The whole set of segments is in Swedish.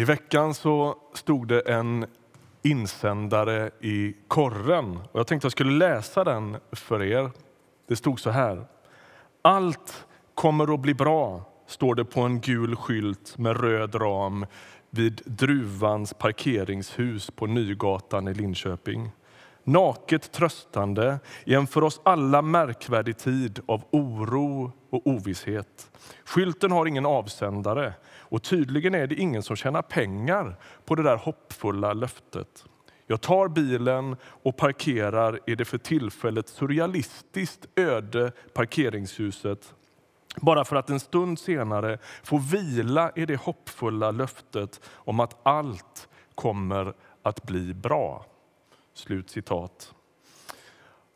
I veckan så stod det en insändare i korren. Och jag tänkte jag skulle läsa den för er. Det stod så här. Allt kommer att bli bra, står det på en gul skylt med röd ram vid Druvans parkeringshus på Nygatan i Linköping. Naket tröstande i en för oss alla märkvärdig tid av oro och ovisshet. Skylten har ingen avsändare och tydligen är det ingen som tjänar pengar på det där hoppfulla löftet. Jag tar bilen och parkerar i det för tillfället surrealistiskt öde parkeringshuset bara för att en stund senare få vila i det hoppfulla löftet om att allt kommer att bli bra. Slut citat.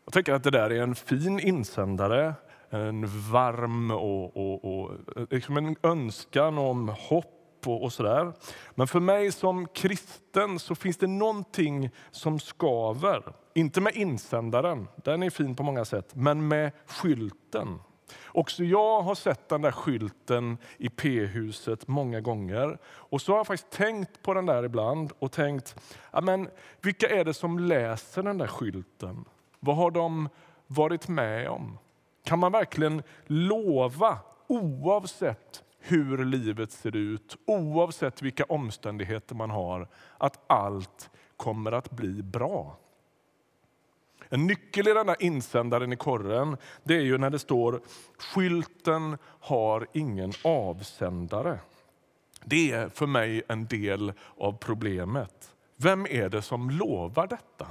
Jag tycker att det där är en fin insändare, en varm och, och, och liksom en önskan om hopp och, och sådär. Men för mig som kristen så finns det någonting som skaver. Inte med insändaren, den är fin på många sätt, men med skylten. Också jag har sett den där skylten i P-huset många gånger. Och så har jag faktiskt tänkt på den där ibland och tänkt, men vilka är det som läser den där skylten? Vad har de varit med om? Kan man verkligen lova, oavsett hur livet ser ut, oavsett vilka omständigheter man har, att allt kommer att bli bra? En nyckel i denna insändaren i korren det är ju när det står skylten har ingen avsändare. Det är för mig en del av problemet. Vem är det som lovar detta?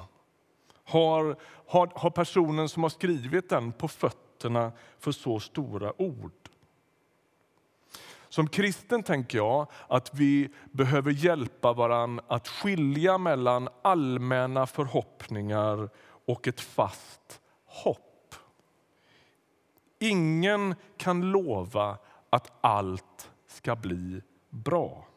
Har, har, har personen som har skrivit den på fötterna för så stora ord? Som kristen tänker jag att vi behöver hjälpa varann att skilja mellan allmänna förhoppningar och ett fast hopp. Ingen kan lova att allt ska bli bra.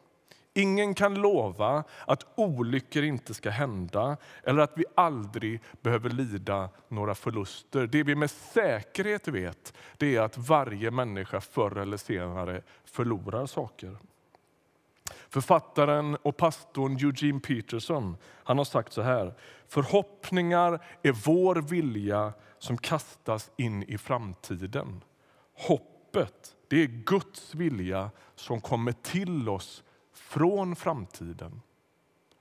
Ingen kan lova att olyckor inte ska hända eller att vi aldrig behöver lida några förluster. Det vi med säkerhet vet det är att varje människa förr eller senare förlorar saker. Författaren och pastorn Eugene Peterson han har sagt så här. Förhoppningar är vår vilja som kastas in i framtiden. Hoppet det är Guds vilja som kommer till oss från framtiden.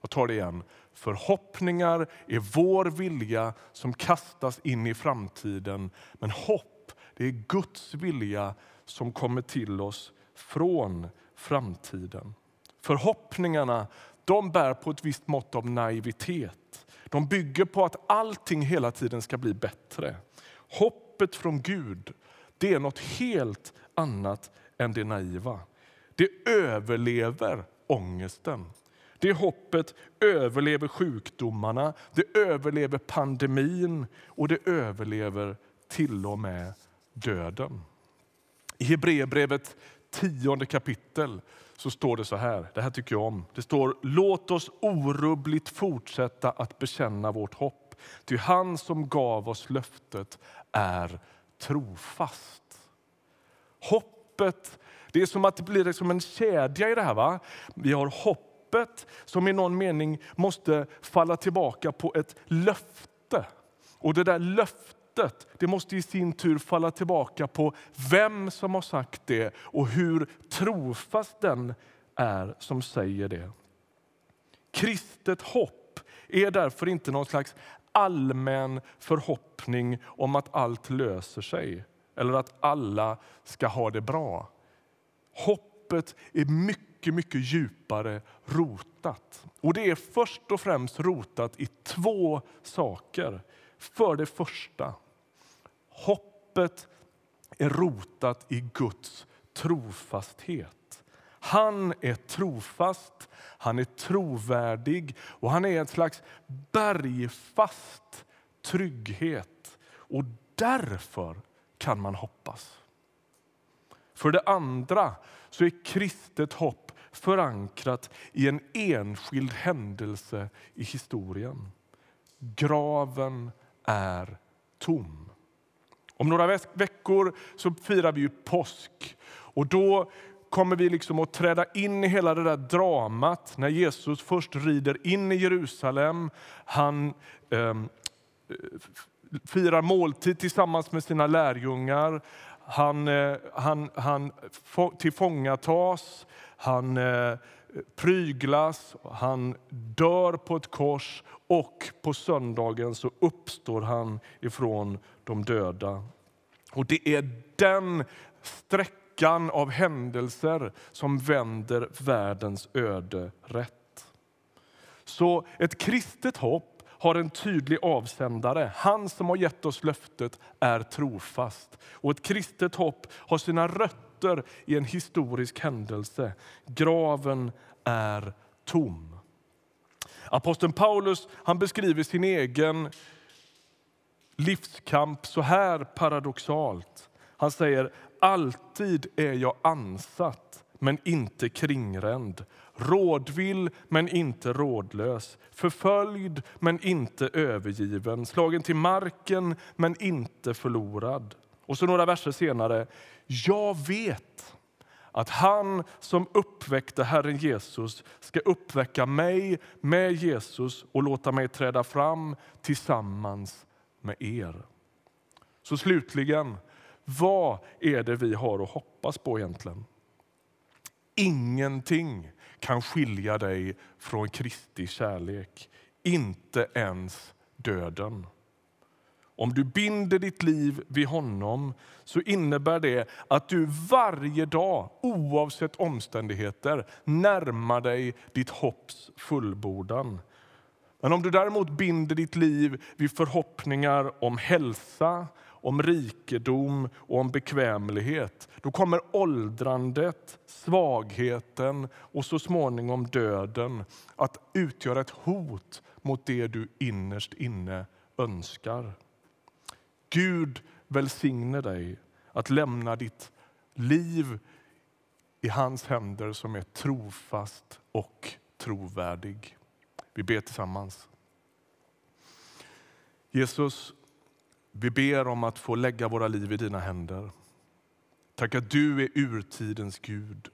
Jag tar det igen. Förhoppningar är vår vilja som kastas in i framtiden. Men hopp det är Guds vilja som kommer till oss från framtiden. Förhoppningarna de bär på ett visst mått av naivitet. De bygger på att allting hela tiden ska bli bättre. Hoppet från Gud det är något helt annat än det naiva. Det överlever ångesten. Det hoppet överlever sjukdomarna, det överlever pandemin och det överlever till och med döden. I Hebreerbrevet tionde kapitel så står det så här, det här tycker jag om. Det står låt oss orubbligt fortsätta att bekänna vårt hopp. Ty han som gav oss löftet är trofast. Hoppet, det är som att det blir liksom en kedja i det här. Va? Vi har hoppet som i någon mening måste falla tillbaka på ett löfte. Och det där löftet löftet det måste i sin tur falla tillbaka på vem som har sagt det och hur trofast den är som säger det. Kristet hopp är därför inte någon slags allmän förhoppning om att allt löser sig eller att alla ska ha det bra. Hoppet är mycket, mycket djupare rotat. Och det är först och främst rotat i två saker. För det första, Hoppet är rotat i Guds trofasthet. Han är trofast, han är trovärdig och han är en slags bergfast trygghet. Och därför kan man hoppas. För det andra så är kristet hopp förankrat i en enskild händelse i historien. Graven är tom. Om några veckor så firar vi ju påsk. Och då kommer vi liksom att träda in i hela det där dramat när Jesus först rider in i Jerusalem. Han eh, firar måltid tillsammans med sina lärjungar. Han, eh, han, han tillfångatas, han eh, pryglas, han dör på ett kors och på söndagen så uppstår han ifrån de döda. Och Det är den sträckan av händelser som vänder världens öde rätt. Så ett kristet hopp har en tydlig avsändare. Han som har gett oss löftet är trofast. Och ett kristet hopp har sina rötter i en historisk händelse. Graven är tom. Aposteln Paulus han beskriver sin egen livskamp så här paradoxalt. Han säger alltid är jag ansatt, men inte kringränd rådvill men inte rådlös, förföljd men inte övergiven, slagen till marken men inte förlorad. Och så några verser senare. Jag vet att han som uppväckte Herren Jesus ska uppväcka mig med Jesus och låta mig träda fram tillsammans med er. Så slutligen, vad är det vi har att hoppas på egentligen? Ingenting kan skilja dig från Kristi kärlek. Inte ens döden. Om du binder ditt liv vid honom så innebär det att du varje dag, oavsett omständigheter, närmar dig ditt hopps fullbordan. Men om du däremot binder ditt liv vid förhoppningar om hälsa, om rikedom och om bekvämlighet, då kommer åldrandet, svagheten och så småningom döden att utgöra ett hot mot det du innerst inne önskar. Gud välsigne dig att lämna ditt liv i hans händer som är trofast och trovärdig. Vi ber tillsammans. Jesus, vi ber om att få lägga våra liv i dina händer. Tack att du är urtidens Gud.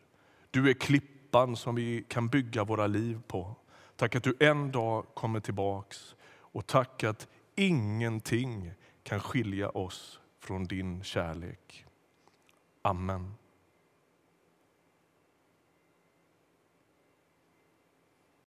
Du är klippan som vi kan bygga våra liv på. Tack att du en dag kommer tillbaks och tack att ingenting kan skilja oss från din kärlek. Amen.